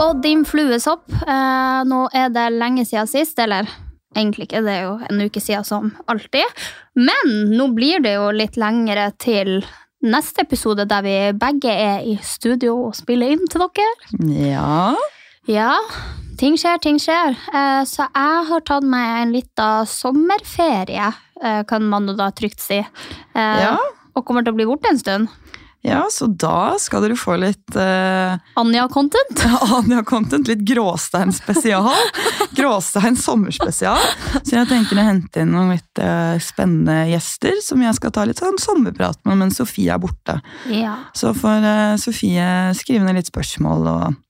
og din fluesopp. Eh, nå er det lenge siden sist, eller egentlig ikke, det er jo en uke siden som alltid. Men nå blir det jo litt lengre til neste episode der vi begge er i studio og spiller inn til dere. Ja. Ja, ting skjer, ting skjer. Eh, så jeg har tatt meg en liten sommerferie, eh, kan man jo da trygt si. Eh, Ja. Og kommer til å bli borte en stund. Ja, så da skal dere få litt uh, Anja-content. Anja-content, litt Gråstein spesial. Gråstein sommerspesial. Så jeg tenker å hente inn noen litt eh, spennende gjester som jeg skal ta litt sånn sommerprat med mens Sofie er borte. Ja. Så får eh, Sofie skrive ned litt spørsmål og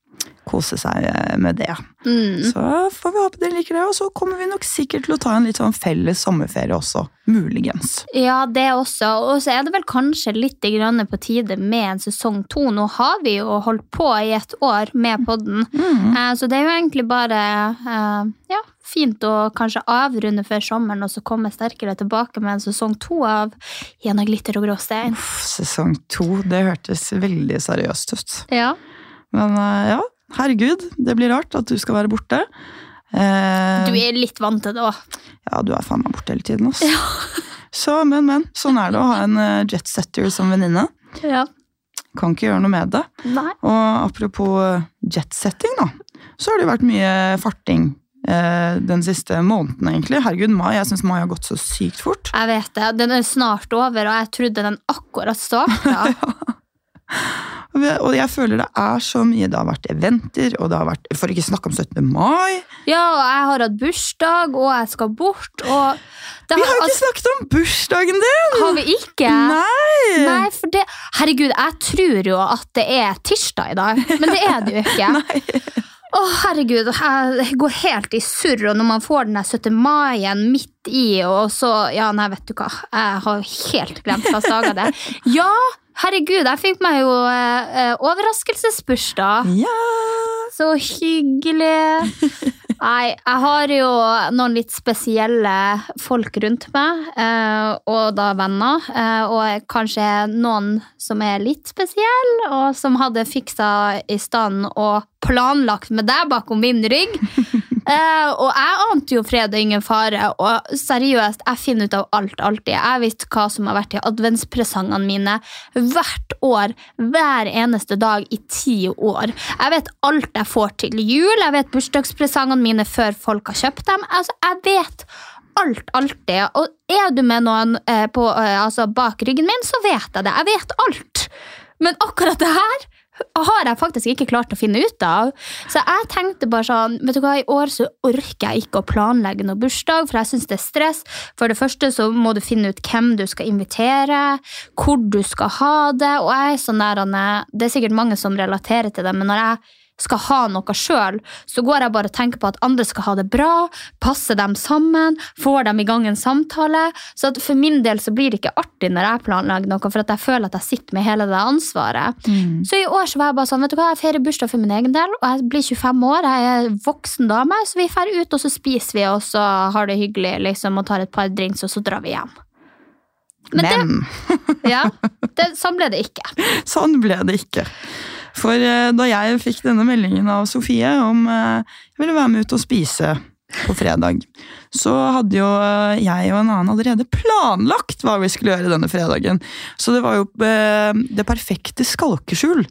kose seg eh, med det. Mm. Så får vi håpe dere liker det, og så kommer vi nok sikkert til å ta en litt sånn felles sommerferie også. Muligens. Ja, det også. Og så er det vel kanskje litt på tide med en sesong to. Nå har vi jo holdt på i et år med podden, Mm. eh, så det er jo egentlig bare eh, ja, fint å kanskje avrunde før sommeren og så komme sterkere tilbake med en sesong to av Gjennom glitter og gråstein. Uff, Sesong to, det hørtes veldig seriøst ut. Ja. Men eh, ja, herregud, det blir rart at du skal være borte. Eh, Du er litt vant til det òg. Ja, du er faen meg borte hele tiden, altså. Så, men, men. Sånn er det å ha en eh, jetsetter som venninne. Ja. Kan ikke gjøre noe med det. Nei. Og apropos eh, jetsetting, da. Så har det jo vært mye farting eh, den siste måneden, egentlig. Herregud, mai. Jeg syns mai har gått så sykt fort. Jeg vet det. Den er snart over, og jeg trodde den akkurat starta. ja. Og jeg føler det er så mye. Det har vært eventer, og det har vært For ikke snakke om 17. mai. Ja, og jeg har hatt bursdag, og jeg skal bort, og det Vi har jo altså, ikke snakket om bursdagen din! Har vi ikke? Nei! Nei, for det Herregud, jeg tror jo at det er tirsdag i dag, men det er det jo ikke. Å, herregud, jeg går helt i surr, og når man får den der 17. mai-en midt i, og så Ja, nei, vet du hva, jeg har helt glemt hva dager det. Ja, herregud, jeg fikk meg jo eh, eh, overraskelsesbursdag. Ja! Så hyggelig. Nei, jeg har jo noen litt spesielle folk rundt meg, eh, og da venner. Eh, og kanskje noen som er litt spesielle, og som hadde fiksa i stand og planlagt med deg bakom min rygg. Eh, og jeg ante jo fred og ingen fare, og seriøst, jeg finner ut av alt alltid. Jeg visste hva som har vært i adventspresangene mine hvert år, hver eneste dag i ti år. Jeg vet alt jeg får til jul, jeg vet bursdagspresangene mine før folk har kjøpt dem. Altså, jeg vet alt, alltid. Og er du med noen eh, på, eh, altså bak ryggen min, så vet jeg det. Jeg vet alt. Men akkurat det her har jeg faktisk ikke klart å finne ut av. Så jeg tenkte bare sånn, vet du hva, i år så orker jeg ikke å planlegge noe bursdag, for jeg synes det er stress. For det første så må du finne ut hvem du skal invitere, hvor du skal ha det, og jeg er sånn der, det er sikkert mange som relaterer til det, men når jeg skal ha noe sjøl, så går jeg bare og tenker på at andre skal ha det bra, passe dem sammen, får dem i gang en samtale. Så for min del så blir det ikke artig når jeg planlegger noe, for at jeg føler at jeg sitter med hele det ansvaret. Så i år så var jeg bare sånn, vet du hva, jeg feirer bursdag for min egen del, og jeg blir 25 år, jeg er voksen dame, så vi drar ut, og så spiser vi, og så har det hyggelig, liksom, og tar et par drinks, og så drar vi hjem. Men, Men det, ja, det, sånn ble det ikke. sånn ble det ikke. For eh, da jeg fikk denne meldingen av Sofie om eh, jeg ville være med ut og spise på fredag, så hadde jo eh, jeg og en annen allerede planlagt hva vi skulle gjøre denne fredagen. Så det var jo det perfekte skalkeskjul.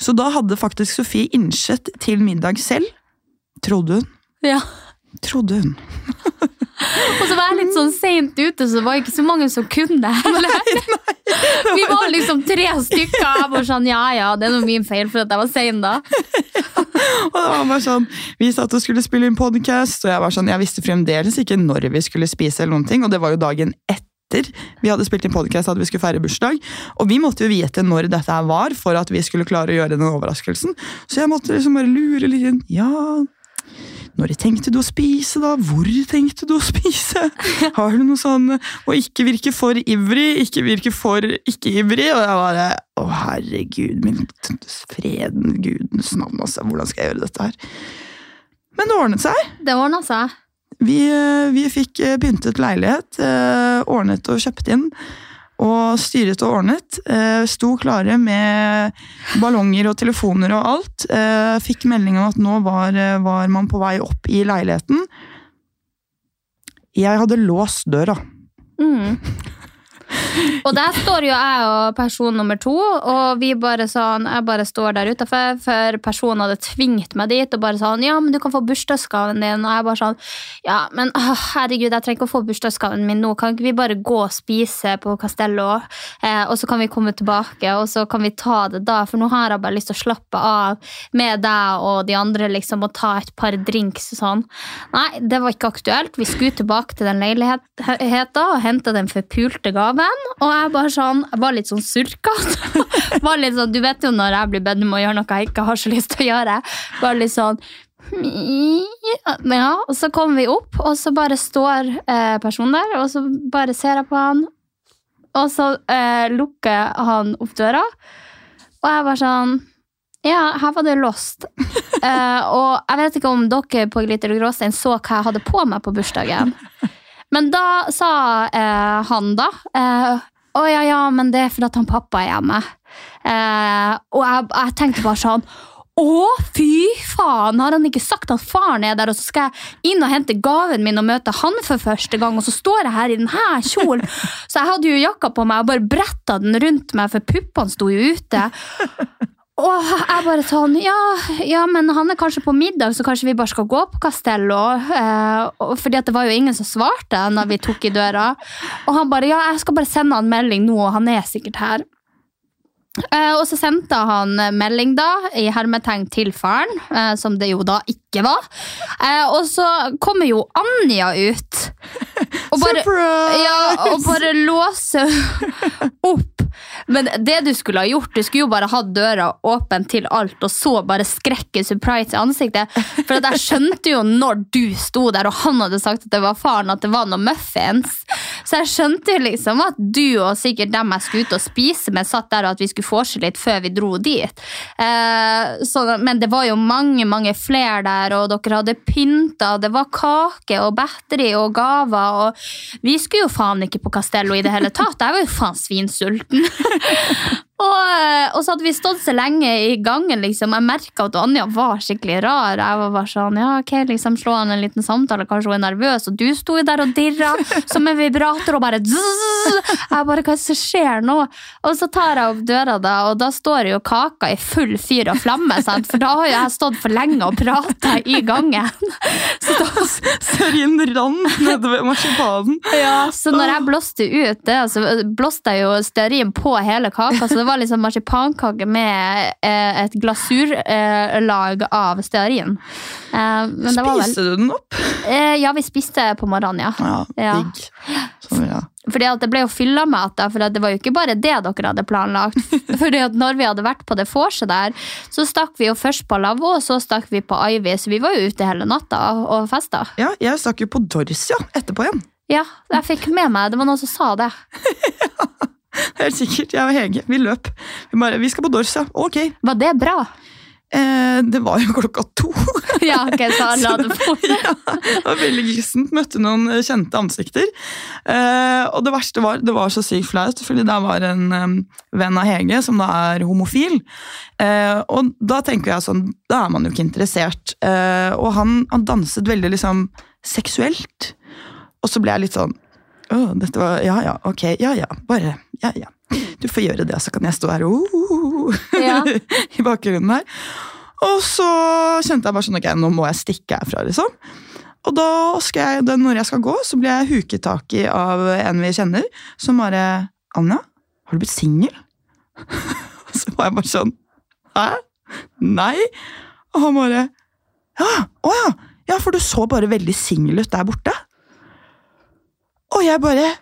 Så da hadde faktisk Sofie innsett til middag selv. Trodde hun. Ja. Trodde hun. Og så var jeg litt sånn seint ute, så det var ikke så mange som kunne det heller. Vi var liksom tre stykker. Jeg var sånn, ja ja, det er nå min feil for at jeg var sein da. Og det var bare sånn, Vi satt og skulle spille inn podcast, og jeg var sånn, jeg visste fremdeles ikke når vi skulle spise. eller noen ting, Og det var jo dagen etter vi hadde spilt inn podcast at vi skulle feire bursdag. Og vi måtte jo vite når dette var for at vi skulle klare å gjøre den overraskelsen. Så jeg måtte liksom bare lure litt inn. Ja, når tenkte du å spise, da? Hvor tenkte du å spise? Har du noe sånn Og ikke virke for ivrig, ikke virke for ikke-ivrig. Og jeg bare Å, herregud, min freden, gudens navn, altså. Hvordan skal jeg gjøre dette her? Men det ordnet seg. Det ordna seg. Vi, eh, vi fikk eh, pyntet leilighet, eh, ordnet og kjøpt inn. Og styret og ordnet. Sto klare med ballonger og telefoner og alt. Fikk melding om at nå var, var man på vei opp i leiligheten. Jeg hadde låst døra. Mm. Og der står jo jeg og person nummer to, og vi bare sånn, jeg bare står der utafor, for personen hadde tvingt meg dit og bare sånn Ja, men du kan få bursdagsgaven din. Og jeg bare sånn Ja, men å, herregud, jeg trenger ikke å få bursdagsgaven min nå. Kan ikke vi bare gå og spise på Castello, eh, og så kan vi komme tilbake, og så kan vi ta det da? For nå har jeg bare lyst til å slappe av med deg og de andre, liksom, og ta et par drinks og sånn. Nei, det var ikke aktuelt. Vi skulle tilbake til den leiligheten og hente den forpulte gaven. Og jeg bare sånn, jeg var litt sånn surkete. sånn, du vet jo når jeg blir bedt om å gjøre noe jeg ikke har så lyst til å gjøre. Bare litt sånn ja, og så kommer vi opp, og så bare står eh, personen der, og så bare ser jeg på han, og så eh, lukker han opp døra, og jeg bare sånn Ja, her var det lost. eh, og jeg vet ikke om dere på Glitter og Gråstein så hva jeg hadde på meg på bursdagen. Men da sa eh, han, da eh, Å ja, ja, men det er fordi at han pappa er hjemme. Eh, og jeg, jeg, tenkte bare sånn å, fy faen! Har han ikke sagt at faren er der, og så skal jeg inn og hente gaven min og møte han for første gang, og så står jeg her i denne kjolen? Så jeg hadde jo jakka på meg og bare bretta den rundt meg, for puppene sto jo ute. Og jeg bare sånn ja, ja, men han er kanskje på middag, så kanskje vi bare skal gå på Castello. Eh, fordi at det var jo ingen som svarte når vi tok i døra. Og han bare ja, jeg skal bare sende han melding nå, og han er sikkert her. Eh, og så sendte han melding da, i hermetegn til faren, eh, som det jo da ikke var. Eh, og så kommer jo Anja ut. Og bare, Surprise! Ja, og bare låse opp. Men det du skulle ha gjort, du skulle jo bare hatt døra åpen til alt, og så bare skrekke surprise i ansiktet. For jeg skjønte jo når du sto der, og han hadde sagt at det var faren, at det var noe muffins. Så jeg skjønte jo liksom at du og sikkert dem jeg skulle ut og spise med, satt der og at vi skulle vorse litt før vi dro dit. Eh, så, men det var jo mange, mange flere der, og dere hadde pynta, det var kake og batteri og gaver, og vi skulle jo faen ikke på Castello i det hele tatt. Jeg var jo faen svinsulten. Og, eh, og, så hadde vi stått så lenge i gangen. liksom. Jeg merka at Anja var skikkelig rar. Jeg var bare sånn, ja, ok, liksom Slå an en liten samtale, kanskje hun er nervøs. Og du sto der og dirra som en vibrator og bare zzz. Jeg bare, Hva er det som skjer nå? Og så tar jeg opp døra, da, og da står jo kaka i full fyr og flamme. Sant? For da har jo jeg stått for lenge og prata i gangen. Så da Sørjen rant nedover marsipanen. Ja, så når jeg blåste ut det, så blåste jeg jo stearin på hele kaka. så det det var liksom marsipankake med eh, et glasurlag eh, av stearin. Eh, spiste vel... du den opp? Eh, ja, vi spiste på morgenen, ja. ja, ja. Sånn, ja. Fordi at Det ble jo fylla mat for det var jo ikke bare det dere hadde planlagt. Fordi at når vi hadde vært på det vorset der, så stakk vi jo først på lavvo, og så stakk vi på Ivy. Så vi var jo ute hele natta og festa. Ja, jeg stakk jo på Dorsia etterpå igjen. Ja, jeg fikk med meg Det var noen som sa det. ja. Helt sikkert. Jeg og Hege vi løp. Vi, bare, vi skal på Dorsa. Ok. Var det bra? Eh, det var jo klokka to. ja, ok, så han la det på. ja, det var veldig glissent. Møtte noen eh, kjente ansikter. Eh, og det verste var det var så sykt flaut, fordi der var en um, venn av Hege som da er homofil. Eh, og da tenker jeg sånn, da er man jo ikke interessert. Eh, og han, han danset veldig liksom seksuelt. Og så ble jeg litt sånn oh, dette var, Ja ja, ok, ja ja, bare Ja ja. du får gjøre det, så kan jeg stå her uh, Ja. i bakgrunnen her. Og så kjente jeg bare sånn, ok, nå må jeg stikke herfra, liksom. Og da skal jeg, da når jeg skal gå, så blir jeg huket tak i av en vi kjenner, som bare Anja, har du blitt singel? så var jeg bare sånn Hæ? Nei? Og han bare Ja, å ja. Ja, for du så bare veldig singel ut der borte. Og jeg bare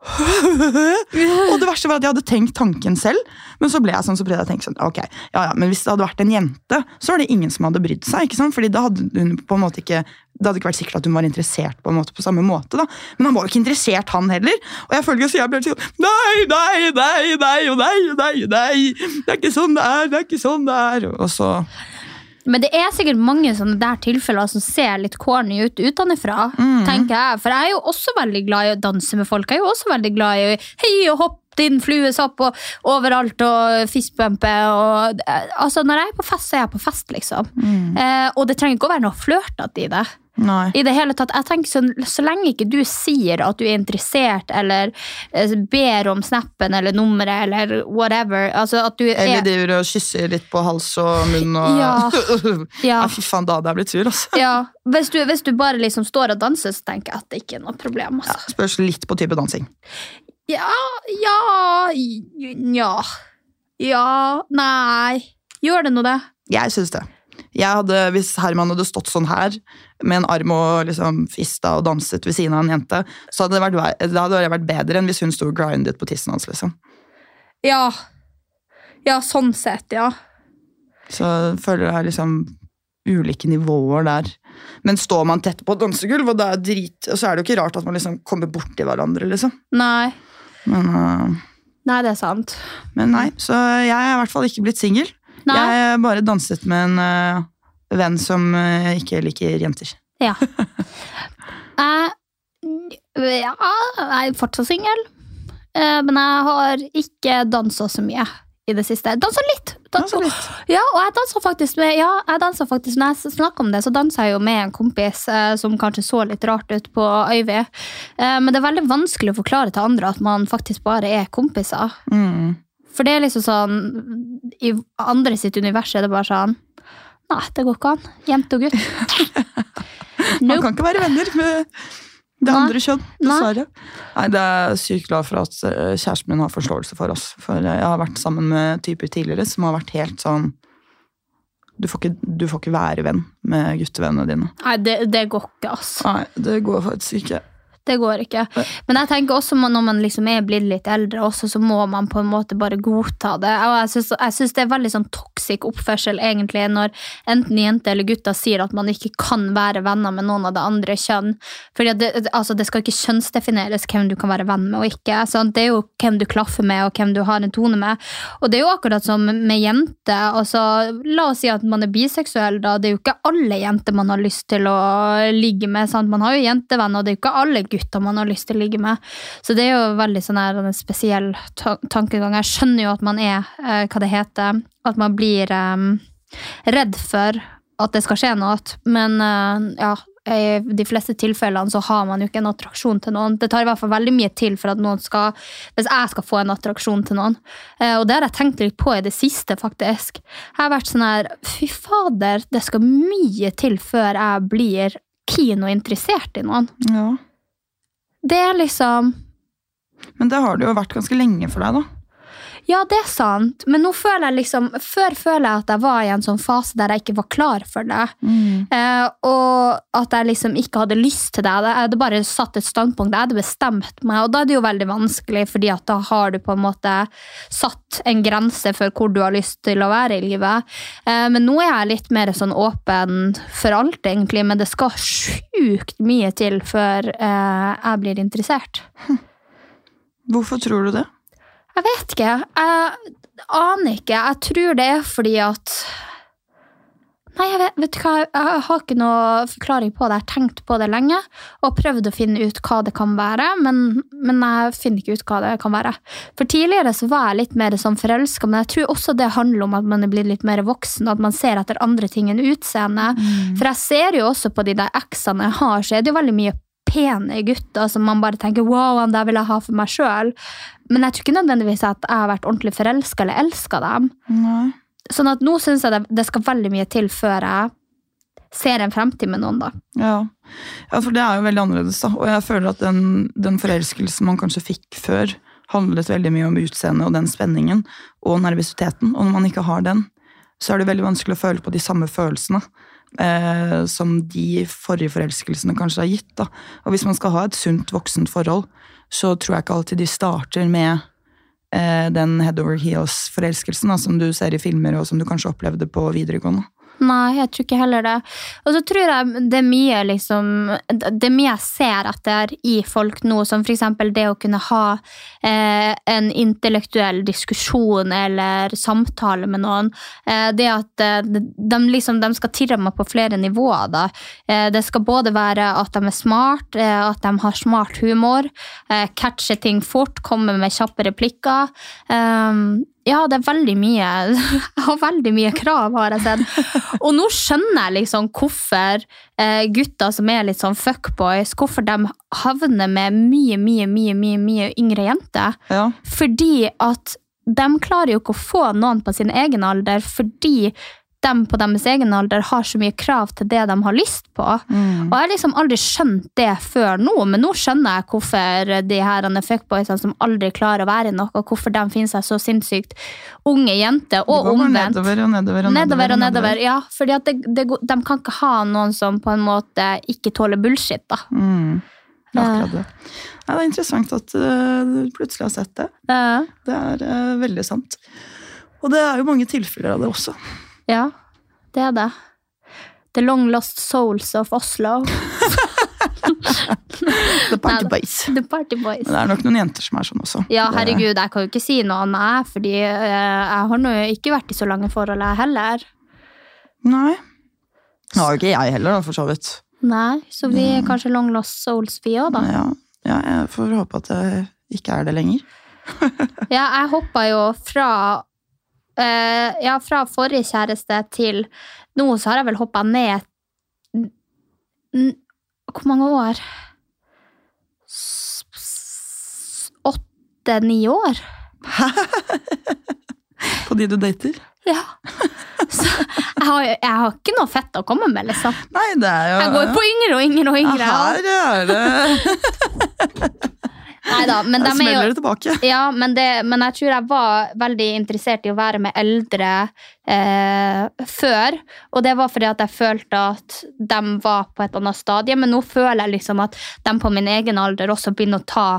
og det verste var at jeg hadde tenkt tanken selv, men så ble jeg sånn, så prøvde jeg å tenke sånn, ok, ja, ja, men hvis det hadde vært en jente, så var det ingen som hadde brydd seg, ikke sant? Fordi da hadde hun på en måte ikke, det hadde ikke vært sikkert at hun var interessert på en måte på samme måte da. Men han var jo ikke interessert han heller, og jeg følger så jeg ble sånn, nei, nei, nei, nei, nei, nei, nei, det er ikke sånn det er, det er ikke sånn det er, og så... Men det er sikkert mange sånne der tilfeller som ser litt corny ut utenfra. tenker jeg. For jeg er jo også veldig glad i å danse med folk. Jeg er jo også veldig glad i hei og hopp inn, fluesopp og overalt og fistbumpe. Og, eh, altså, når jeg er på fest, så er jeg på fest, liksom. Eh, og det trenger ikke å være noe flørtete i det. Nei. I det hele tatt, jeg tenker så, så lenge ikke du sier at du er interessert, eller eh, ber om snappen eller nummeret, eller whatever altså at du Eller er, driver og kysser litt på hals og munn og... Ja. Ja. Fy faen, da hadde jeg blitt sur, altså. ja, hvis, du, hvis du bare liksom står og danser, så tenker jeg at det ikke er noe problem. Ja, Altså. spørs litt på type dansing. Ja, ja, ja, ja, nei. Gjør det nå det? Jeg syns det. Jeg hadde, hvis Herman hadde stått sånn her, med en arm og liksom fista og danset ved siden av en jente, så hadde det vært, det hadde vært bedre enn hvis hun sto og grindet på tissen hans. liksom. Ja. Ja, sånn sett, ja. Så jeg føler det er liksom ulike nivåer der. Men står man tett på et dansegulv, og, det er drit, og så er det jo ikke rart at man liksom kommer borti hverandre, liksom. Nei. Men, uh, Nei, det er sant. men nei, så jeg er i hvert fall ikke blitt singel. Nei. Jeg bare danset med en uh, venn som uh, ikke liker jenter. Ja. Jeg, ja, jeg er fortsatt singel, uh, men jeg har ikke dansa så mye i det siste. Dansa litt! Dansa litt. Ja, og jeg dansa faktisk med Ja, jeg danset faktisk Når jeg snakker om det, så danser jeg jo med en kompis eh, som kanskje så litt rart ut på Øyvi. Eh, men det er veldig vanskelig å forklare til andre at man faktisk bare er kompiser. Mm. For det er liksom sånn I andre sitt univers er det bare sånn Nei, det går ikke an. Jente og gutt. Man kan ikke være venner med det andre kjønn, dessverre. Nei, Det er sykt glad for at eh, kjæresten min har forståelse for oss. For jeg har vært sammen med typer tidligere som har vært helt sånn Du får ikke, du får ikke være venn med guttevennene dine. Nei, det, det går ikke, altså. Nei, det går faktisk ikke. Det går ikke. Men jeg tenker også når man liksom er blitt litt eldre, også, så må man på en måte bare godta det. Og jeg syns, det er veldig sånn toxic oppførsel egentlig når enten jenter eller gutter sier at man ikke kan være venner med noen av det andre kjønn. Fordi det, altså, det skal ikke kjønnsdefineres hvem du kan være venn med og ikke. Sant? Det er jo hvem du klaffer med og hvem du har en tone med. Og det er jo akkurat som med jenter. Altså, la oss si at man er biseksuell. Da. Det er jo ikke alle jenter man har lyst til å ligge med. Sant? Man har jo jentevenner, og det er jo ikke alle gutter man har lyst til å ligge med. Så det er jo veldig sånn her, en spesiell ta tankegang. Jeg skjønner jo at man er eh, hva det heter, at man blir eh, redd for at det skal skje noe, men eh, ja, i de fleste tilfellene så har man jo ikke en attraksjon til noen. Det tar i hvert fall veldig mye til for at noen skal, hvis jeg skal få en attraksjon til noen. Eh, Og det har jeg tenkt litt på i det siste, faktisk. Jeg har vært sånn her, fy fader, det skal mye til før jeg blir keen og interessert i noen. Ja. Det er liksom Men det har det jo vært ganske lenge for deg, da. Ja, det er sant, men nå føler jeg liksom Før føler jeg at jeg var i en sånn fase der jeg ikke var klar for det. Eh, og at jeg liksom ikke hadde lyst til det. Jeg hadde bare satt et standpunkt. Jeg hadde bestemt meg, og da er det jo veldig vanskelig, fordi at da har du på en måte satt en grense for hvor du har lyst til å være i livet. Eh, men nå er jeg litt mer sånn åpen for alt, egentlig, men det skal sjukt mye til før eh, jeg blir interessert. Hvorfor tror du det? Jeg vet ikke. Jeg aner ikke. Jeg tror det er fordi at Nei, jeg vet, vet hva, jeg har ikke noe forklaring på det. Jeg har tenkt på det lenge og prøvd å finne ut hva det kan være, men, men jeg finner ikke ut hva det kan være. For tidligere så var jeg litt mer sånn forelska, men jeg tror også det handler om at man er blitt litt mer voksen, at man ser etter andre ting enn utseende. For jeg ser jo også på de der eksene jeg har, så er det jo veldig mye pene gutter som man bare tenker wow, han der vil jeg ha for meg sjøl. Men jeg tror ikke nødvendigvis at jeg har vært ordentlig forelska eller elska dem. Nei. Sånn at nå syns jeg det, det skal veldig mye til før jeg ser en fremtid med noen, da. Ja. ja, for det er jo veldig annerledes, da. Og jeg føler at den, den forelskelsen man kanskje fikk før, handlet veldig mye om utseendet og den spenningen og nervøsiteten. Og når man ikke har den, så er det veldig vanskelig å føle på de samme følelsene. Eh, som de forrige forelskelsene kanskje har gitt. Da. Og hvis man skal ha et sunt, voksent forhold, så tror jeg ikke alltid de starter med eh, den head over heels-forelskelsen som du ser i filmer, og som du kanskje opplevde på videregående. Nei, jeg tror ikke heller det. Og så tror jeg det er mye liksom Det er mye jeg ser etter i folk nå, som f.eks. det å kunne ha eh, en intellektuell diskusjon eller samtale med noen. Eh, det at eh, de, liksom, de skal tirre meg på flere nivåer. da. Eh, det skal både være at de er smart, eh, at de har smart humor, eh, catcher ting fort, kommer med kjappe replikker. Um, ja, det er veldig mye Jeg har veldig mye krav, har jeg sett. Og nå skjønner jeg liksom hvorfor eh, gutter som er litt sånn fuckboys, hvorfor de havner med mye, mye, mye, mye, mye yngre jenter. Ja. Fordi at de klarer jo ikke å få noen på sin egen alder, fordi de på deres egen alder har så mye krav til det de har lyst på. Og jeg har liksom aldri skjønt det før nå, men nå skjønner jeg hvorfor de her fuckboysene som aldri klarer å være noe, og hvorfor de finner seg så sinnssykt unge jenter, og det går bare nedover og nedover og Nedover og nedover, ja. Fordi at det, det, de kan ikke ha noen som på en måte ikke tåler bullshit, da. Mm. Akkurat det. Ja, det er interessant at eh, du plutselig har sett det. Ja. Det er eh, veldig sant. Og det er jo mange tilfeller av det også. Ja, det er det. The long lost souls of Oslo. The party boys. The party boys. Det er nok noen jenter som er sånn også. Ja, herregud, jeg kan jo ikke si noe annet, fordi eh, jeg har nå ikke vært i så lange forhold, jeg heller. Nei. Nå har jo ikke jeg heller, da, for så vidt. Nei, så vi er kanskje long lost souls, vi òg, da. Ja, ja, jeg får håpe at det ikke er det lenger. Ja, jeg hoppa jo fra eh, Ja, fra forrige kjæreste til nå, så har jeg vel hoppa ned Hvor mange år? Åtte-ni år? På de du dater? Ja. Så jeg har, jeg har ikke noe fett å komme med, liksom. Nei, det er jo Jeg går på yngre og yngre og yngre. Ja, Her er det Neida, men de er smeller jo det tilbake. Ja, men, det, men jeg tror jeg var veldig interessert i å være med eldre eh, før. Og det var fordi at jeg følte at de var på et annet stadie. Men nå føler jeg liksom at de på min egen alder også begynner å ta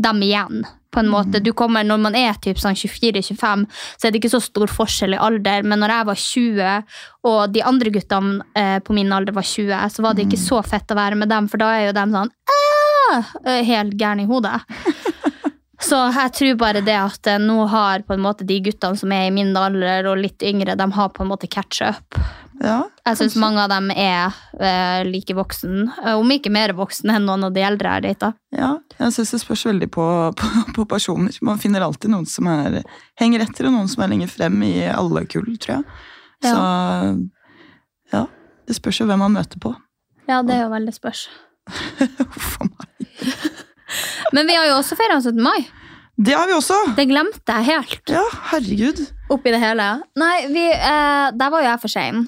dem igjen. på en måte. Du kommer, Når man er typ sånn 24-25, så er det ikke så stor forskjell i alder. Men når jeg var 20, og de andre guttene eh, på min alder var 20, så var det ikke så fett å være med dem, for da er jo de sånn «Ah!» Eh, helt gærne i hodet. Så jeg tror bare det at eh, nå har på en måte de guttene som er i min alder og litt yngre, de har på en måte catch up. Ja, Jeg syns mange av dem er eh, like voksen, eh, om ikke mer voksen enn noen av de eldre jeg data. ja jeg syns det spørs veldig på, på, på personer. Man finner alltid noen som er, henger etter, og noen som er lenger frem i alle kull, tror jeg. Så ja, det spørs jo hvem man møter på. Ja, det er jo veldig spørs. Uff a meg. Men vi har jo også feira 17. mai. Det har vi også! Det glemte jeg helt Ja, herregud. oppi det hele. Nei, vi, eh, der var jo jeg for sein.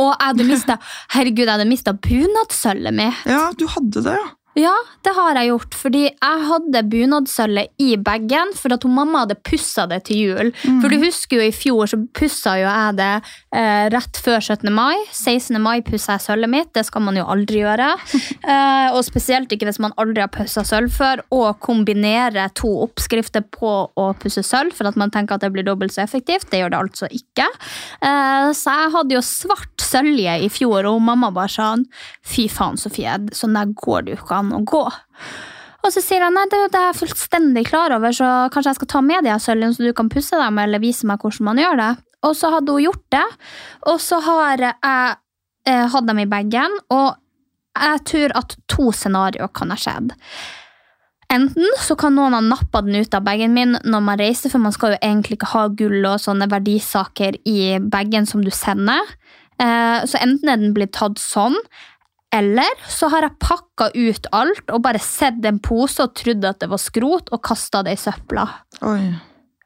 Og jeg hadde mista Herregud, jeg hadde mista bunadssølvet mitt. Ja, du hadde det, ja. Ja, det har jeg gjort, fordi jeg hadde bunadssølvet i bagen for at hun mamma hadde pussa det til jul. For du husker jo i fjor så pussa jo jeg det eh, rett før 17. mai. 16. mai pussa jeg sølvet mitt, det skal man jo aldri gjøre. Eh, og spesielt ikke hvis man aldri har pussa sølv før, og kombinere to oppskrifter på å pusse sølv for at man tenker at det blir dobbelt så effektivt. Det gjør det altså ikke. Eh, så jeg hadde jo svart sølje i fjor, og mamma bare sånn Fy faen, Sofie, sånn der går det jo ikke an å gå. Og så sier han nei, det, er jeg fullstendig klar over, så kanskje jeg skal ta med de sølvene, så du kan pusse dem eller vise meg hvordan man gjør det. Og så hadde hun gjort det, og så har jeg eh, hatt dem i bagen, og jeg tror at to scenarioer kan ha skjedd. Enten så kan noen ha nappa den ut av bagen min når man reiser, for man skal jo egentlig ikke ha gull og sånne verdisaker i bagen som du sender. Eh, Så enten er den blitt tatt sånn, Eller så har jeg pakka ut alt og bare sett en pose og trodd at det var skrot, og kasta det i søpla. Oi.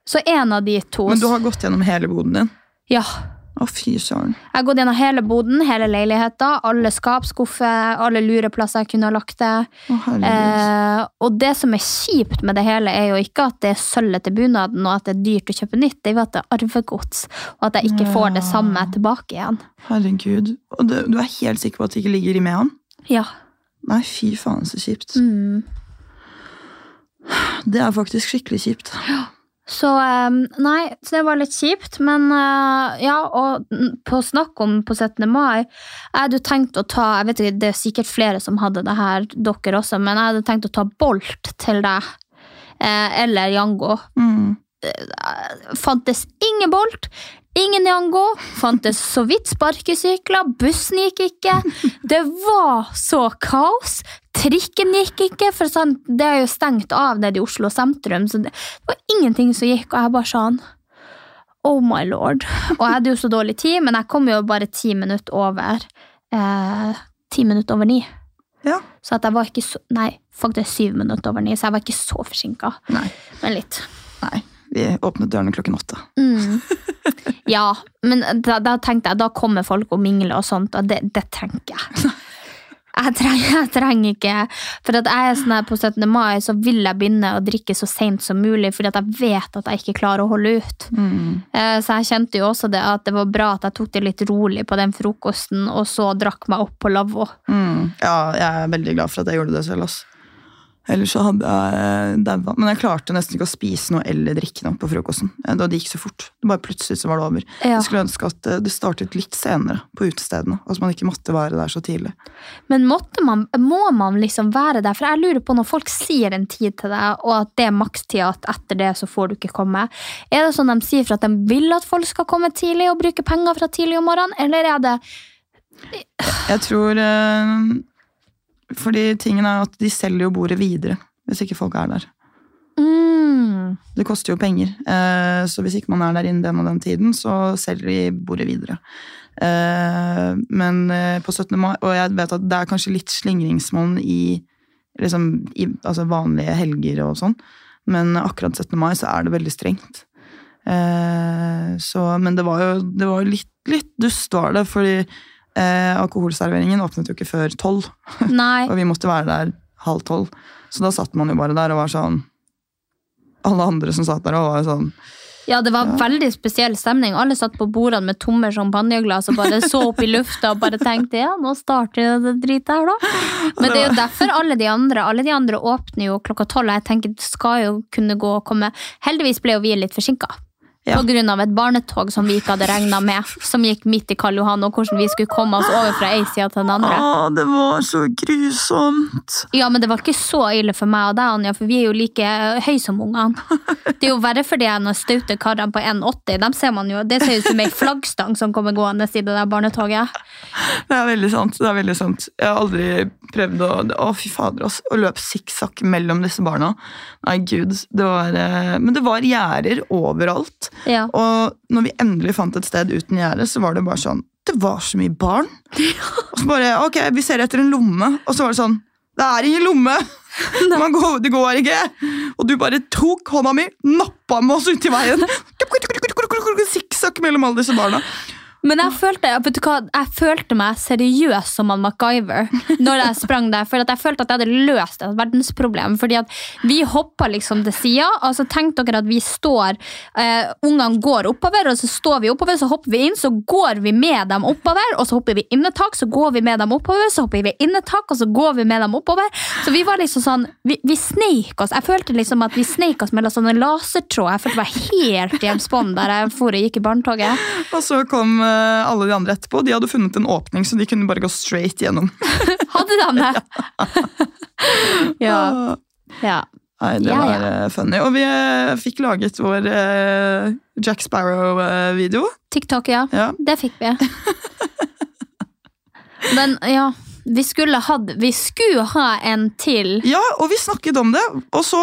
Så en av de to. Men du har gått gjennom hele boden din? Ja. Å, fy søren. Jeg har gått gjennom hele boden, hele leiligheta, alle skapskuffer, alle lureplasser jeg kunne ha lagt det. Å, herregud. Eh, og det som er kjipt med det hele, er jo ikke at det er sølvet til bunaden og at det er dyrt å kjøpe nytt, det er jo at det er arvegods, og at jeg ikke får det samme tilbake igjen. Herregud. Og du, du er helt sikker på at det ikke ligger i med han? Ja. Nei, fy faen, så kjipt. Mm. Det er faktisk skikkelig kjipt. Så eh, nei, så det var litt kjipt, men eh, ja, og på snakk om på 17. mai Jeg hadde tenkt å ta jeg vet ikke, Det er sikkert flere som hadde det her, dere også, men jeg hadde tenkt å ta Bolt til deg. Eh, eller Jango. Mm. Fantes ingen Bolt, ingen Jango. Fantes så vidt sparkesykler, bussen gikk ikke. Det var så kaos. Trikken gikk ikke, for sånn, det er jo stengt av nede i Oslo sentrum. Så det var ingenting som gikk, og jeg bare sånn Oh my lord. Og jeg hadde jo så dårlig tid, men jeg kom jo bare ti minutter over. Eh, ti minutter over ni. Ja. Så at jeg var ikke så Nei, faktisk syv minutter over ni, så jeg var ikke så forsinka. Men litt. Nei. Vi åpnet dørene klokken åtte. Mm. Ja, men da, da tenkte jeg da kommer folk og mingler og sånt, og det, det trenger jeg. Jeg trenger, jeg trenger ikke For at jeg er sånn her på 17. mai, så vil jeg begynne å drikke så seint som mulig, fordi at jeg vet at jeg ikke klarer å holde ut. Mm. Så jeg kjente jo også det at det var bra at jeg tok det litt rolig på den frokosten, og så drakk meg opp på lavvo. Mm. Ja, jeg er veldig glad for at jeg gjorde det selv. ass. Ellers så hadde jeg daua. Men jeg klarte nesten ikke å spise noe eller drikke noe på frokosten. Eh, Da det gikk så fort. Det bare Plutselig så var det over. Ja. Jeg skulle ønske at eh, det startet litt senere på utestedene. At man ikke måtte være der så tidlig. Men man, må man liksom være der? For jeg lurer på når folk sier en tid til deg, og at det er makstida, at etter det så får du ikke komme. Er det sånn de sier for at de vil at folk skal komme tidlig og bruke penger fra tidlig om morgenen, eller er det Jeg tror eh, Fordi tingen er at de selger jo bordet videre hvis ikke folk er der. mm, Det koster jo penger. Eh, så hvis ikke man er der innen den og den tiden, så selger de bordet videre. Eh, men eh, på 17. mai Og jeg vet at det er kanskje litt slingringsmonn i, liksom, i altså vanlige helger og sånn, men akkurat 17. mai så er det veldig strengt. Eh, så, men det var jo det var litt, litt dust, var det, fordi eh, alkoholserveringen åpnet jo ikke før tolv. Og vi måtte være der halv tolv. Så da satt man jo bare der og var sånn Alle andre som satt der og var sånn Ja, det var veldig spesiell stemning. Alle satt på bordene med tomme champagneglass og bare så opp i lufta og bare tenkte ja, nå starter det dritet her, da. Men det er jo derfor alle de andre alle de andre åpner jo klokka tolv. Jeg tenker det skal jo kunne gå og komme Heldigvis ble jo vi litt forsinka. Ja. Av et barnetog som vi ikke hadde regna med, som gikk midt i Karl Johan, og hvordan vi skulle komme oss over fra ei side til den andre. Åh, det var så grusomt! Ja, men det var ikke så ille for meg og deg, Anja, for vi er jo like høy som ungene. Det er jo verre for de staute karene på 1,80. Dem ser man jo, Det ser ut som ei flaggstang som kommer gående i det der barnetoget. Det er veldig sant. det er veldig sant. Jeg har aldri prøvd å Å, fy fader, ass. Å løpe sikksakk mellom disse barna. Nei, gud. Det var eh, Men det var gjerder overalt. Ja. Og når vi endelig fant et sted uten gjerde, så var det bare sånn Det var så mye barn! Og så bare Ok, vi ser etter en lomme, og så var det sånn Det er ingen lomme! Man går, det går ikke! Og du bare tok hånda mi, nappa med oss ut i veien. Sikksakk mellom alle disse barna. Men jeg følte, hva, jeg følte meg seriøs som han MacGyver når jeg sprang der. For jeg følte at jeg hadde løst et verdensproblem. Fordi at vi hoppa liksom til sida. Altså, tenk dere at vi står eh, Ungene går oppover, og så står vi oppover, så hopper vi inn, så går vi med dem oppover. Og så hopper vi innetak, så går vi med dem oppover, så hopper vi innetak, og så går vi med dem oppover. Så vi var liksom sånn Vi, vi sneik oss. Jeg følte liksom at vi sneik oss mellom sånne lasertråd. Jeg følte meg helt James Bond der jeg for og gikk i barnetoget. Og så kom eh, alle de andre etterpå. De hadde funnet en åpning, så de kunne bare gå straight gjennom. Hadde de det? ja. ja. Nei, det var ja. eh, funny. Og vi eh, fikk laget vår eh, Jack Sparrow-video. TikTok, ja. Ja. Det fikk vi. Men ja, vi skulle, hatt, vi skulle ha en til. ja, og vi snakket om det, og så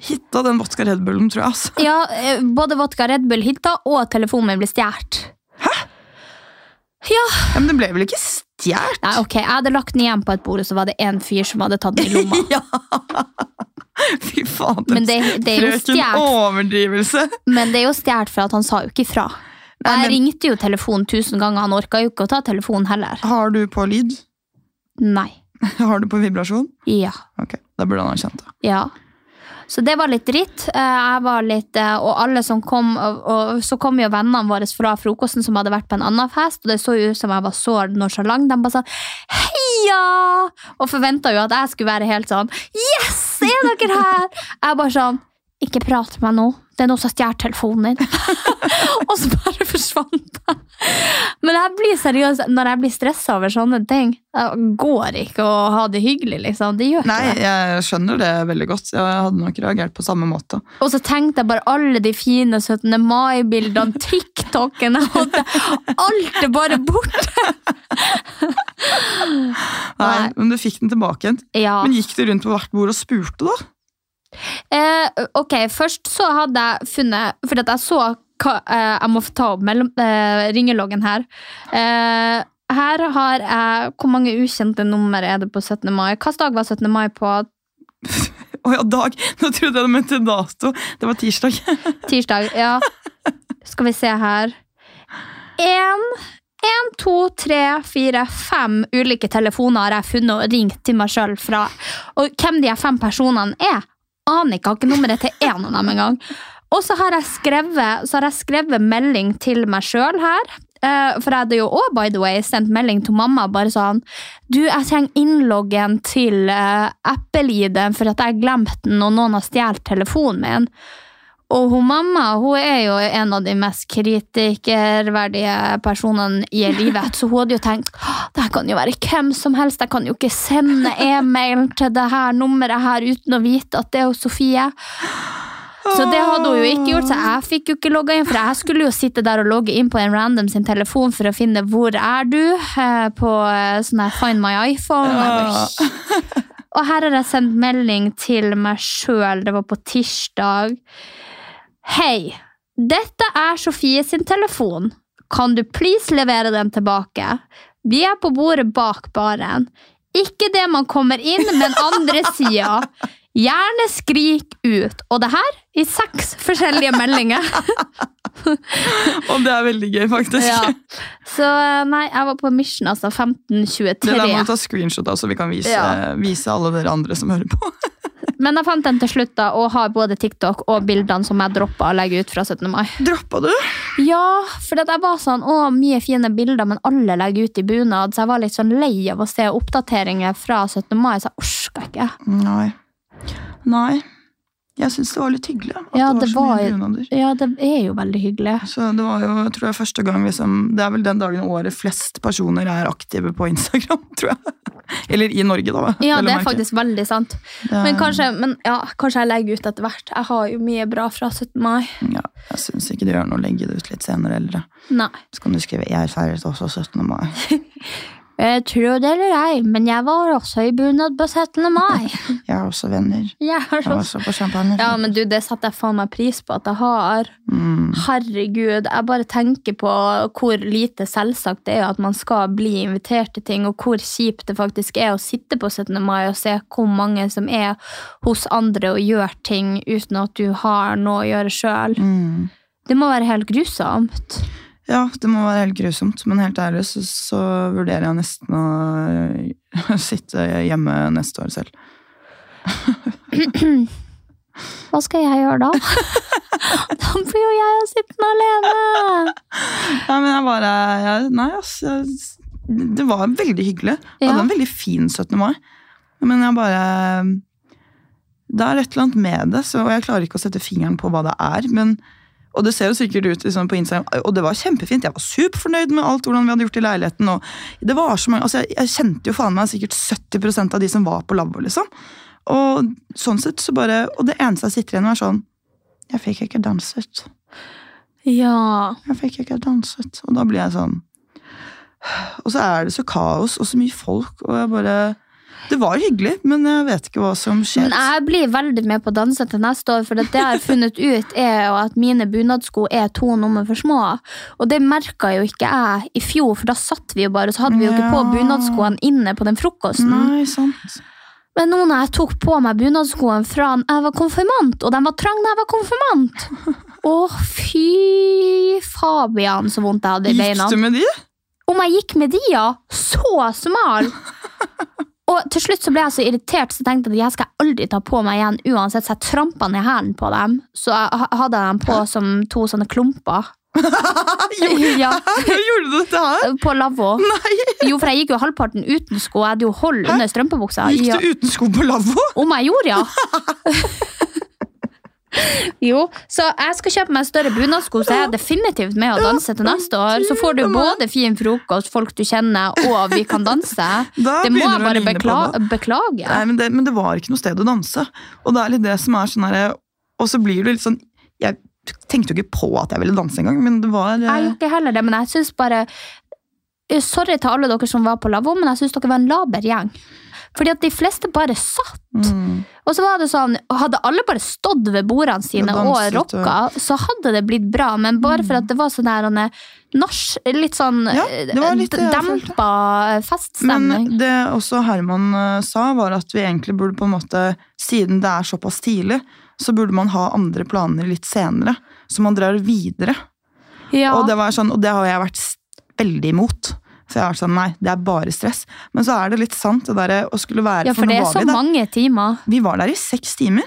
hitta den vodka Red Bullen, tror jeg. Altså. Ja, eh, Både vodka Red Bull hitta, og telefonen min ble stjålet. Ja, Men det ble vel ikke stjålet? Nei, ok, Jeg hadde lagt den igjen på et bord, og så var det en fyr som hadde tatt den i lomma. ja! Fy faen. Men det, det er jo stjålet. overdrivelse. Men det er jo stjålet for at han sa jo ikke ifra. Nei, Jeg men- ringte jo telefonen tusen ganger, han orka jo ikke å ta telefonen heller. Har du på lyd? Nei. Har du på vibrasjon? Ja. Ok, da burde han ha kjent det. Ja. Så det var litt dritt. Eh, Jeg var litt, eh, og alle som kom, og, så kom jo vennene våre fra frokosten som hadde vært på en annen fest, og det så ut som jeg var så nonchalant. De bare sånn heia! Og forventa jo at jeg skulle være helt sånn yes, er dere her? Jeg bare sånn ikke prate med meg nå. Det er noen som har stjålet telefonen din. og så bare forsvant jeg. Men jeg blir seriøs når jeg blir stressa over sånne ting. Det går ikke å ha det hyggelig, liksom. Det gjør ikke Nei, det. jeg skjønner det veldig godt. Jeg hadde nok reagert på samme måte. Og så tenkte jeg bare alle de fine 17. mai-bildene, TikToken jeg hadde, Alt er bare borte! Nei. Men du fikk den tilbake igjen. Ja. Men gikk du rundt på hvert bord og spurte, da? Eh, ok, først så hadde jeg funnet For at jeg så hva, eh, Jeg må få ta opp mellom, eh, ringeloggen her. Eh, her har jeg Hvor mange ukjente nummer er det på 17. mai? Hvilken dag var 17. mai på? Å ja, dag! Nå trodde jeg det mente dato. Det var tirsdag. Tirsdag, ja. Skal vi se her. En, en, to, tre, fire, fem ulike telefoner har jeg funnet og ringt til meg sjøl fra. Og hvem de fem personene er, aner ikke. Har ikke nummeret til én av dem engang. Og så har jeg skrevet, så har jeg skrevet melding til meg sjøl her. Eh, for jeg hadde jo òg, by the way, sendt melding til mamma bare sånn Du, jeg trenger innloggen til uh, Apple-ID for at jeg glemte den, og noen har stjålet telefonen min. Og hun mamma hun er jo en av de mest kritikerverdige personene i livet. Så hun hadde jo tenkt «Åh, det her kan jo være hvem som helst. Jeg kan jo ikke sende e-mail til det her nummeret her uten å vite at det er Sofie. Så det hadde hun jo ikke gjort, så jeg fikk jo ikke logga inn. For jeg skulle jo sitte der og logge inn på en random sin telefon for å finne hvor er du eh, på eh, sånn her Find my iPhone. Og og her har jeg sendt melding til meg sjøl, det var på tirsdag. Hei, dette er Sofie sin telefon. Kan du please levere den tilbake? Vi er på bordet bak baren. Ikke det man kommer inn, men andre sida. Gjerne skrik ut. Og det her i seks forskjellige meldinger. Og det er veldig gøy, faktisk. Ja. Så eh, nei, jeg var på mission, altså. 1523. Det der må du ta screenshot av, så vi kan vise, Ja. vise alle dere andre som hører på. Men jeg fant den til slutt, da, og har både TikTok og bildene som jeg droppa å legge ut fra 17. mai. Droppa du? Ja, for jeg var sånn, å, mye fine bilder, men alle legger ut i bunad, så jeg var litt sånn lei av å se oppdateringer fra 17. mai, så jeg orka ikke. Nei. Nei. Jeg syns det var litt hyggelig. At Ja, det var så mye bunader. Ja, det er jo veldig hyggelig. Så det var jo, tror jeg, første gang liksom, Det er vel den dagen i året flest personer er aktive på Instagram, tror jeg. Eller i Norge, da. Ja, det er faktisk veldig sant. Det- Men kanskje, men, ja, kanskje jeg legger ut etter hvert. Jeg har jo mye bra fra 17. mai. Ja, jeg syns ikke det gjør noe å legge det ut litt senere heller. Så kan du skrive 'Jeg feiret også 17. mai'. Jeg tror det eller ei, men jeg var også i bunad på 17. mai. Jeg har også venner. Jeg har Jeg var også... også på champagne. Ja, men du, det setter jeg faen meg pris på at jeg har. Mm. Herregud, jeg bare tenker på hvor lite selvsagt det er at man skal bli invitert til ting, og hvor kjipt det faktisk er å sitte på 17. mai og se hvor mange som er hos andre og gjør ting uten at du har noe å gjøre sjøl. Mm. Det må være helt grusomt. Ja, det må være helt grusomt, men helt ærlig så, så vurderer jeg nesten å sitte hjemme neste år selv. Hva skal jeg gjøre da? da blir jo jeg sittende alene. Nei, men jeg bare jeg, Nei, altså. Det var veldig hyggelig. Jeg Ja. hadde en veldig fin 17. mai. Men jeg bare Det er et eller annet med det, så, jeg klarer ikke å sette fingeren på hva det er. men og det ser jo sikkert ut liksom, på Instagram, og det var kjempefint. Jeg var superfornøyd med alt hvordan vi hadde gjort i leiligheten. og det var så mange, altså jeg, jeg kjente jo faen meg sikkert 70% av de som var på lavvo. Liksom. Og sånn sett så bare, og det eneste jeg sitter igjen med, er sånn Jeg fikk ikke danset. Ja. Jeg fikk ikke danset. Og da blir jeg sånn Og så er det så kaos og så mye folk, og jeg bare Det var hyggelig, men jeg vet ikke hva som skjer. Men jeg blir veldig med på å danse til neste år, for det jeg har funnet ut, er at mine bunadsko er to nummer for små. Og det merka jo ikke jeg i fjor, for da satt vi jo bare, så hadde vi jo ikke på bunadskoene inne på den frokosten. Nei, sant. Men nå når jeg tok på meg bunadskoene fra jeg var konfirmant, og de var trange da jeg var konfirmant Å, fy Fabian, så vondt jeg hadde i beina. Gikk du med de? Om jeg gikk med de, ja. Så smal. Og til slutt så ble jeg så irritert, så tenkte at jeg skal aldri ta på meg igjen uansett, så jeg trampa ned hælen på dem. Så jeg hadde jeg dem på som to sånne klumper. ja, Gjorde du dette her? på lavvo. Jo, for jeg gikk jo halvparten uten sko. Jeg hadde jo hold under strømpebuksa. Gikk Ja. du uten sko på lavvo? Om jeg gjorde, ja. jo, så jeg skal kjøpe meg større bunadsko, så jeg er definitivt med å danse til neste år. Så får du både fin frokost, folk du kjenner, og vi kan danse. Da Det må jeg bare bekla beklage. Nei, men det, men det var ikke noe sted å danse. Og det er litt det som er sånn herre Og så blir det litt sånn Jeg tenkte jo ikke på at jeg ville danse engang, men det var eh, Jeg gjorde ikke heller det, men jeg syns bare eh, Sorry til alle dere som var på lavvo, men jeg syns dere var en laber gjeng. Fordi at de fleste bare satt. mm, Og så var det sånn, Hadde alle bare stått ved bordene sine Og og, rocka, så hadde det blitt bra. Men bare for at det var sånn der er nach, litt sånn Ja, det litt dempa eh, dempa Men det også Herman eh, sa, var at vi egentlig burde på en måte, siden det er såpass tidlig, så burde man ha andre planer litt senere. Så man drar videre. ja. Og, det var sånn, og det har jeg vært veldig imot. For jeg har sånn, nei, det er bare stress. Men så er det litt sant, det der å skulle være ja, for for det er så der. mange timer. Vi var der i seks timer.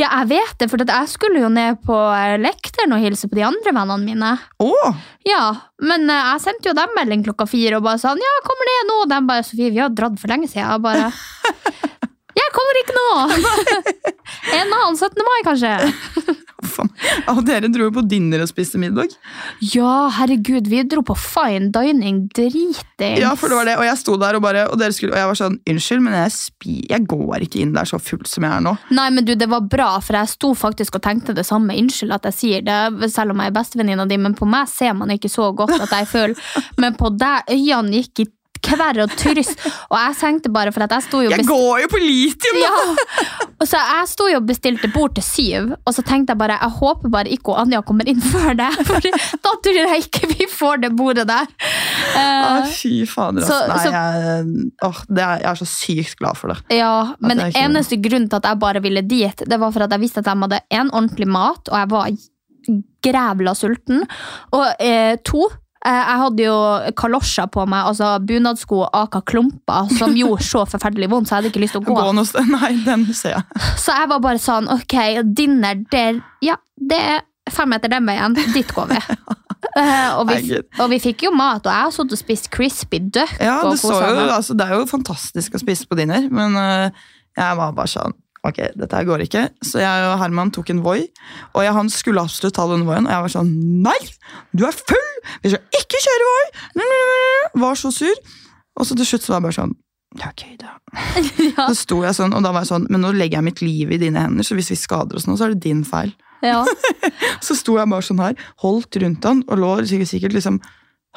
Ja, jeg vet det, for jeg skulle jo ned på eh, lekteren og hilse på de andre vennene mine. Åh! Ja, men eh, jeg sendte jo dem melding klokka fire og bare sånn, ja, kommer det nå? Og de bare, Sofie, vi har dratt for lenge siden. Jeg bare, jeg kommer ikke nå! En annen 17. mai, kanskje? Ja, Og dere dro jo på dinner og spiste middag. Ja, herregud, vi dro på fine dining, dritings. Ja, for det var det, Og jeg sto der og bare, og skulle, og jeg var sånn, unnskyld, men jeg, spi, jeg går ikke inn der så full som jeg er nå. Nei, men du, det var bra, for jeg sto faktisk og tenkte det samme. Unnskyld at jeg sier det, selv om jeg er bestevenninna di, men på meg ser man ikke så godt at jeg føler Men på deg, øynene gikk i kverr og turist og jeg tenkte bare for at jeg sto jo Jeg går jo på litium! da! Ja, og så Jeg sto jo og bestilte bord til syv, og så tenkte jeg bare jeg håper bare ikke Anja kommer inn før det. For da tror jeg ikke vi får det bordet der. Å, Eh, fy fader, altså. Nei, så- jeg, det er, jeg er så sykt glad for det. ja, Men ikke- eneste grunn til at jeg bare ville dit, det var for at jeg visste at de hadde en ordentlig mat, og jeg var grævla sulten. Og eh, to jeg hadde jo kalosjer på meg, altså bunadsko og aka klumper, som gjorde så forferdelig vondt, så jeg hadde ikke lyst til å gå. Gå noe. Nei, den ser jeg. Så jeg var bare sånn, ok, dinner der, ja, det er fem meter den veien, dit går vi. Eh, og, vi og vi fikk jo mat, og jeg har sittet og spist crispy duck. Ja, det, så jo, altså, det er jo fantastisk å spise på dinner, men uh, jeg var bare sånn Ok, dette her går ikke. Så jeg og Herman tok en Voi, og jeg, han skulle absolutt ta den Voien, og jeg var sånn Nei! Du er full! Vi skal ikke kjøre Voi! Var så sur. Og så til slutt så var jeg bare sånn ja, ok, da. Ja. Så sto jeg sånn, og da var jeg sånn Men nå legger jeg mitt liv i dine hender, så hvis vi skader oss nå, så er det din feil. Ja. Så sto jeg bare sånn her, holdt rundt han, og lå sikkert, sikkert liksom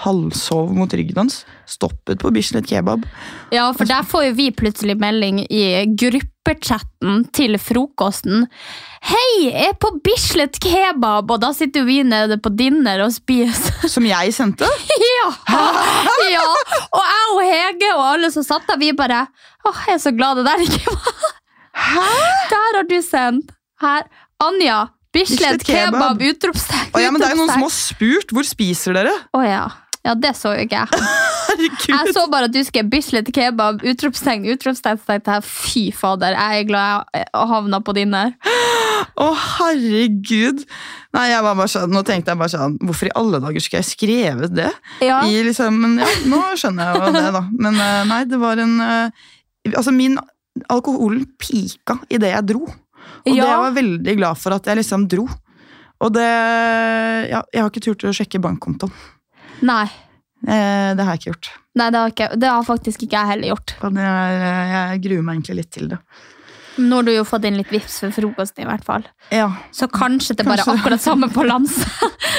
halvsov mot ryggen hans. Stoppet på Bislett kebab. ja, for der får jo vi plutselig melding i gruppechatten til frokosten. Hei, jeg er på Bislett kebab! Og da sitter vi nede på dinner og spiser. Som jeg sendte. Ja! ja! Og jeg og Hege og alle som satt der, vi bare Åh, jeg er så glad det der ikke var Der har du sendt. Her. Anja. Bislett Bislett kebab. kebab, utropstegn. Å ja, men det er noen som har spurt hvor spiser dere. Å ja. Ja, det så ikke jeg. Jeg så bare at du skrev Bislett kebab, utropstegn, utropstegn. Så tenkte jeg, Fy fader, jeg er glad jeg havna på dinner. Å, herregud. Nei, jeg var bare sånn, Nå tenkte jeg bare sånn Hvorfor i alle dager skulle jeg skrevet det? Ja. I liksom, men ja, Nå skjønner jeg jo det, da. Men eh, nei, det var en eh, Altså, min alkoholen pika idet jeg dro. Og det Ja. jeg var veldig glad for at jeg liksom dro. Og det Ja, jeg har ikke turt å sjekke bankkontoen. Nei. Eh, det har jeg ikke gjort. Nei, det har, ikke, det har faktisk ikke jeg heller gjort. Og det er, jeg gruer meg egentlig litt til det. Nå har du jo fått inn litt vips for frokosten, i hvert fall. Ja. Så kanskje det bare er akkurat samme balanse.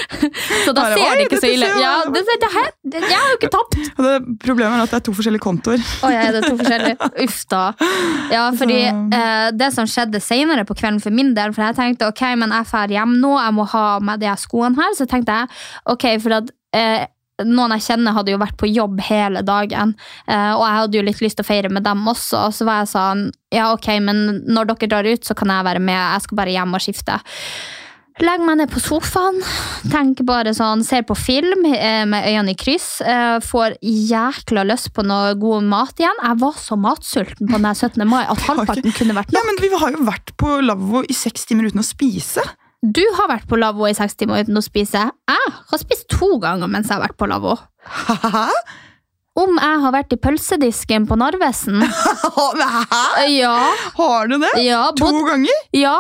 så da Bare, ser «Oi, det ikke så ille ut. Ja, det, det, det, her- det, Jeg har jo ikke tapt! Det, problemet er at det er to forskjellige kontoer. Å ja, er to forskjellige? Uff da. Ja, fordi eh, det som skjedde senere på kvelden for min del, for jeg tenkte ok, men jeg drar hjem nå, jeg må ha med de skoene her, så tenkte jeg ok, for at eh, noen jeg kjenner hadde jo vært på jobb hele dagen, eh, og jeg hadde jo litt lyst til å feire med dem også, Og så var jeg sånn, ja ok, men når dere drar ut, så kan jeg være med, jeg skal bare hjem og skifte. Legger meg ned på sofaen, tenker bare sånn, ser på film eh, med øynene i kryss. Eh, får jækla lyst på noe god mat igjen. Jeg var så matsulten på den her 17. mai at halvparten kunne vært Ja, men Vi har jo vært på lavvo i seks timer uten å spise. Du har vært på lavvo i seks timer uten å spise. Jeg har spist to ganger mens jeg har vært på lavvo. Om jeg har vært i pølsedisken på Narvesen? Hæ? Ja. Har du det? ja To bod- ganger? Ja,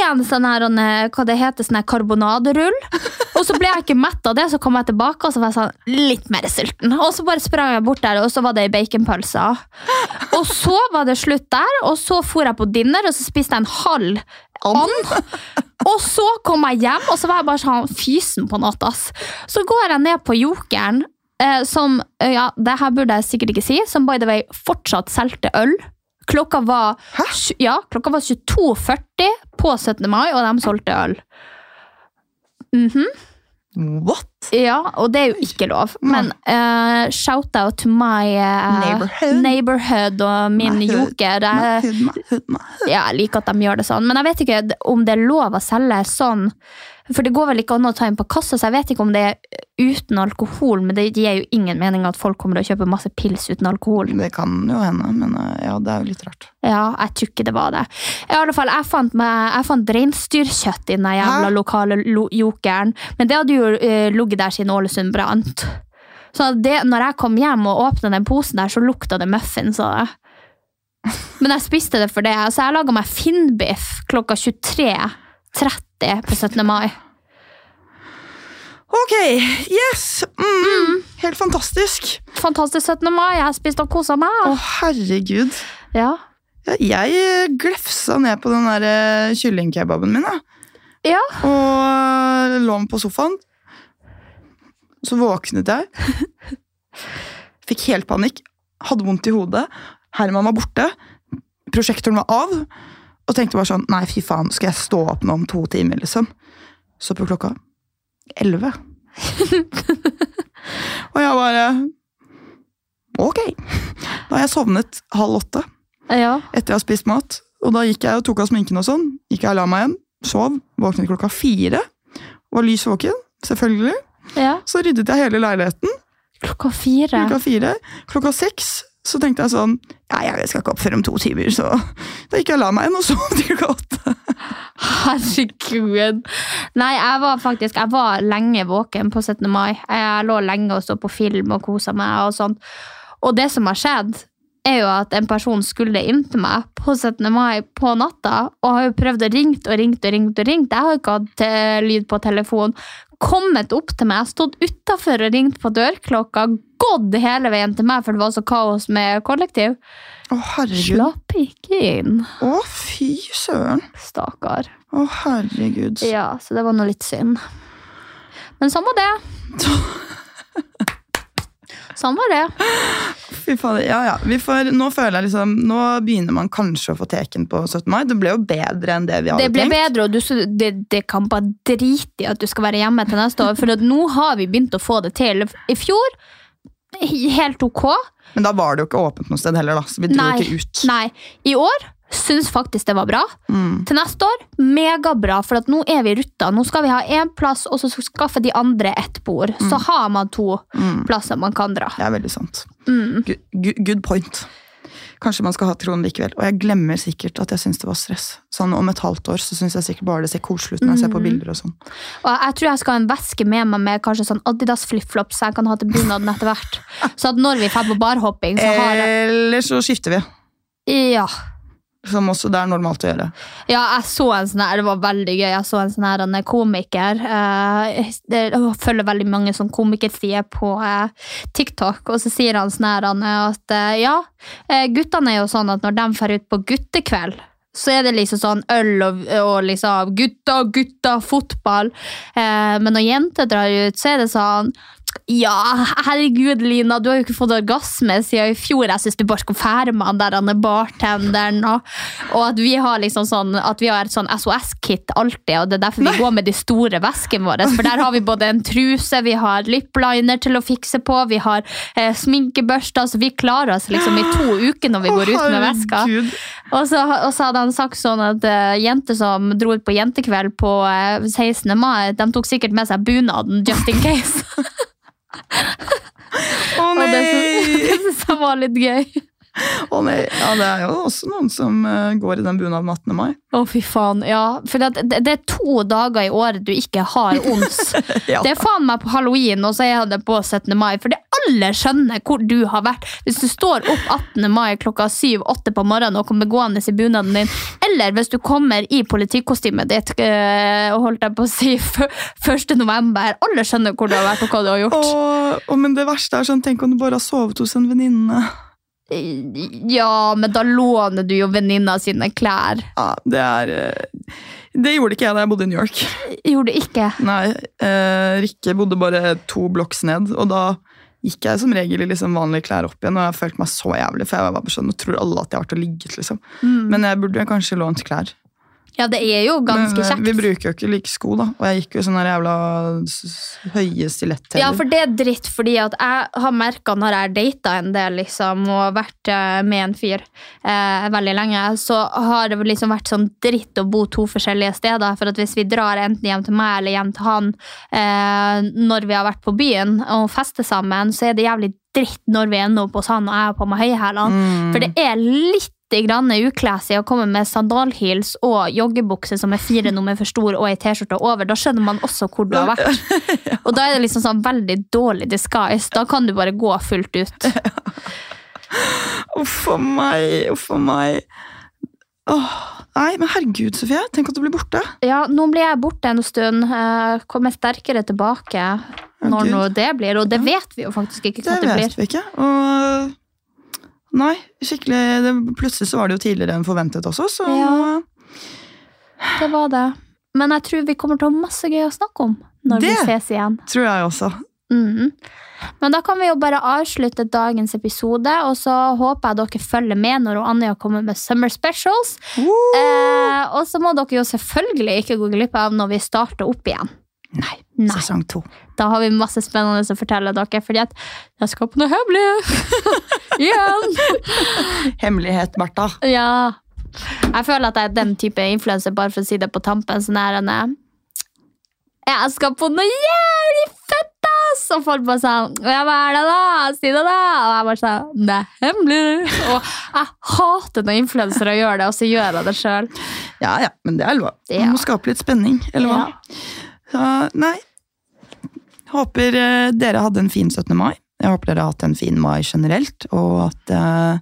en sånn her, eh, hva det heter, sånn her karbonaderull. Og så ble jeg ikke mett av det, så kom jeg tilbake og så var jeg sånn litt mer sulten. Og så bare sprang jeg bort der, og så var det ei baconpølse. Og så var det slutt der, og så for jeg på dinner, og så spiste jeg en halv and. Og så kom jeg hjem, og så var jeg bare sånn fysen på natt. ass. Så går jeg ned på Jokeren, eh, som eh, ja, det her burde jeg sikkert ikke si, som by the way fortsatt solgte øl. Klokka var, ja, klokka var 22.40 på 17. mai, og de solgte øl. Mhm. What? Ja, og det er jo ikke lov. Men uh, shout-out to my uh, Neighborhood. neighborhood og min My joker. Er- my hood. ja, jeg liker at de gjør det sånn, men jeg vet ikke om det er lov å selge sånn. For det går vel ikke an å ta inn på kassa, så jeg vet ikke om det er uten alkohol. Men det gir jo ingen mening at folk kommer til å kjøpe masse pils uten alkohol. Det kan jo hende, men eh, ja, det er jo litt rart. Ja, jeg tror ikke det var det. I alle fall, Jeg fant, meg- jeg fant reinsdyrkjøtt i den jævla Hæ? lokale lo jokeren, men det hadde jo uh, ligget der siden Ålesund brant. Så det, når jeg kom hjem og åpna den posen der, så lukta det muffins av det. Men jeg spiste det for det. Så jeg laga meg finnbiff klokka 23.30 på 17. mai. Ok, yes! Mm. Helt fantastisk. Fantastisk 17. mai. Jeg har spist og kosa meg. Å, herregud. Ja. Jeg eh, glefsa ned på den der eh, kyllingkebaben min, Da. Ja. Og lå lå på sofaen. Så våknet jeg. Fikk helt panikk. Hadde vondt i hodet. Herman var borte. Prosjektoren var av. Og tenkte bare sånn Nei, fy faen, skal jeg stå opp nå om to timer, liksom? Så på klokka elleve. og jeg bare Ok. Da har jeg sovnet halv åtte ja. etter jeg har spist mat. Og da gikk jeg og tok av sminken og sånn. Gikk jeg og la meg igjen. Sov. Våknet klokka fire. Var lys våken, selvfølgelig. ja. Så ryddet jeg hele leiligheten. Klokka fire. Klokka fire. Klokka seks så tenkte jeg sånn Ja, jeg skal ikke opp før om to timer, så da gikk jeg og la meg igjen og sov til klokka åtte. Herregud. Nei, jeg var faktisk Jeg var lenge våken på 17. mai. Jeg lå lenge og så på film og kosa meg og sånt. Og det som har skjedd, er jo at en person skulle inn til meg på 17. mai på natta, og har jo prøvd å ringe og ringt og ringt og ringt. Jeg har ikke hatt eh, lyd på telefon. Kommet opp til meg, stått utafor og ringt på dørklokka, gått hele veien til meg, for det var så kaos med kollektiv. Å, herregud. Slapp ikke inn, Å, fy søren. stakkar. Å, herregud. Ja, så det var nå litt synd. Men sånn var det. Sånn var det. Fy fader. Ja, ja. Vi får, nå føler jeg liksom Nå begynner man kanskje å få teken på 17. mai. Det ble jo bedre enn det vi hadde Det ble tenkt. bedre, og du, det, det kan bare drite i at du skal være hjemme til neste år, for nå har vi begynt å få det til. I fjor, helt ok. Men da var det jo ikke åpent noe sted heller, da. Så vi dro Nei, ikke ut. nei. I år syns faktisk det var bra. Mm. Til neste år, megabra, for nå er vi rutta. Nå skal vi ha én plass, og så skaffe de andre ett bord. Så har man to Mm. plasser man kan dra. Det er veldig sant. Mm. Good, good point. Kanskje man skal ha Trond likevel. Og jeg glemmer sikkert at jeg syns det var stress. Sånn Om et halvt år så syns jeg sikkert bare det ser koselig ut når jeg ser på Mm. bilder. og sånn. Og jeg tror jeg skal ha en veske med meg med kanskje sånn Adidas flipflops så jeg kan ha til bunaden etter hvert. Så at når vi drar på barhopping, så har jeg Eller så skifter vi. Ja. Som også det er normalt å gjøre. Ja, jeg så en sånn her, det var veldig gøy. Jeg så en sånn her en komiker. eh, Jeg følger veldig mange sånn komikersider på eh, TikTok, og så sier han sånn her eh, at eh, ja, eh, guttene er jo sånn at når de drar ut på guttekveld, så er det liksom sånn øl og, og liksom gutta, gutta, fotball. Eh, men når jenter drar ut, så er det sånn ja, herregud, Lina, du har jo ikke fått orgasme siden i fjor. Jeg syns du bare skal fære med han der han er bartenderen. Og, og at vi har liksom sånn At vi har et sånn SOS-kit alltid, og det er derfor vi går med de store veskene våre. For der har vi både en truse, vi har lipliner til å fikse på, vi har eh, sminkebørster, så vi klarer oss liksom i to uker når vi går ut med veska. Og så, og så hadde han sagt sånn at uh, jenter som dro ut på jentekveld på uh, 16. mai, de tok sikkert med seg bunaden just in case. Å Og det syns jeg var litt gøy. Å nei! Ja, det er jo også noen som eh, går i den bunaden 18. mai. Å, fy faen. Ja, for det, det det er to dager i året du ikke har ons. Ja. Det er faen meg på halloween, og så er det på 17. mai. For det alle skjønner hvor du har vært. Hvis du står opp 18. mai klokka 7-8 på morgenen og kommer gående i bunaden din, eller hvis du kommer i politikostymet ditt øh, og holdt deg på å si 1. november. Alle skjønner hvor du har vært og hva du har gjort. Å, å, men det verste er sånn, tenk om du bare har sovet hos en venninne. Ja, men da låner du jo venninna sine klær. Ja, det er eh, Det gjorde ikke jeg da jeg bodde i New York. Gjorde ikke? Nei, eh, Rikke bodde bare to blokks ned, og da gikk jeg som regel i liksom vanlige klær opp igjen, og jeg følte meg så jævlig, for jeg var bare sånn, nå tror alle at jeg har vært og ligget, liksom. Men jeg burde kanskje lånt klær. Ja, det er jo ganske Men, eh, kjekt. Vi bruker jo ikke like sko, da, og jeg gikk jo sånn sånne jævla høye stiletter. Ja, for det er dritt, fordi at jeg har merka når jeg har data en del liksom, og vært eh, med en fyr eh, veldig lenge, så har det liksom vært sånn dritt å bo to forskjellige steder. For at hvis vi drar enten hjem til meg eller hjem til han eh, når vi har vært på byen og fester sammen, så er det jævlig dritt når vi ender opp hos han og jeg er på meg høyhælene. For det er litt grann uklesig å komme med sandalheels og joggebukse som er fire nummer for stor og ei T-skjorte over. Da skjønner man også hvor du har vært. Og da er det liksom sånn veldig dårlig disguise. Da kan du bare gå fullt ut. Uff a meg, uff a meg. Åh, nei, men herregud, Sofie. Tenk at du blir borte. Ja, nå blir jeg borte en stund. Kommer sterkere tilbake når nå det blir. Og det vet vi jo faktisk ikke Det det vet blir. vi ikke. Og Nei, skikkelig det, Plutselig så var det jo tidligere enn forventet også, så Ja. Det var det. Men jeg tror vi kommer til å ha masse gøy å snakke om når vi Det- ses igjen. tror jeg også. Mm. Men da kan vi jo bare avslutte dagens episode, og så håper jeg dere følger med når Anja kommer med Summer Specials. Eh, og så må dere jo selvfølgelig ikke gå glipp av når vi starter opp igjen. Nei, Nei. sesong to. Da har vi masse spennende å fortelle dere, fordi at jeg skal på noe hemmelig! Igjen! Hemmelighet, Martha. Ja. Jeg føler at jeg er den type influenser, bare for å si det på tampen. Sånn her. Jeg skal på noe jævlig fett, ass! Og folk bare sånn Ja, hva er det, da? Si det, da! Og jeg bare sånn Det er hemmelig! Og jeg hater når influensere gjør det, og så gjør jeg det sjøl. Ja, ja, men det er lov. Ja. Man må skape litt spenning, eller hva? Så, nei. Håper eh, dere hadde en fin 17. mai. Jeg håper dere har hatt en fin mai generelt, og at eh,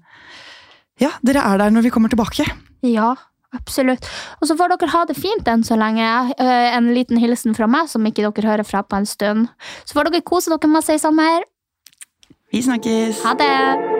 ja, dere er der når vi kommer tilbake. Ja, absolutt. Og så får dere ha det fint enn så lenge. Eh, En liten hilsen fra meg som ikke dere hører fra på en stund. Så får dere kose dere masse i sommer. Vi snakkes! Ha det!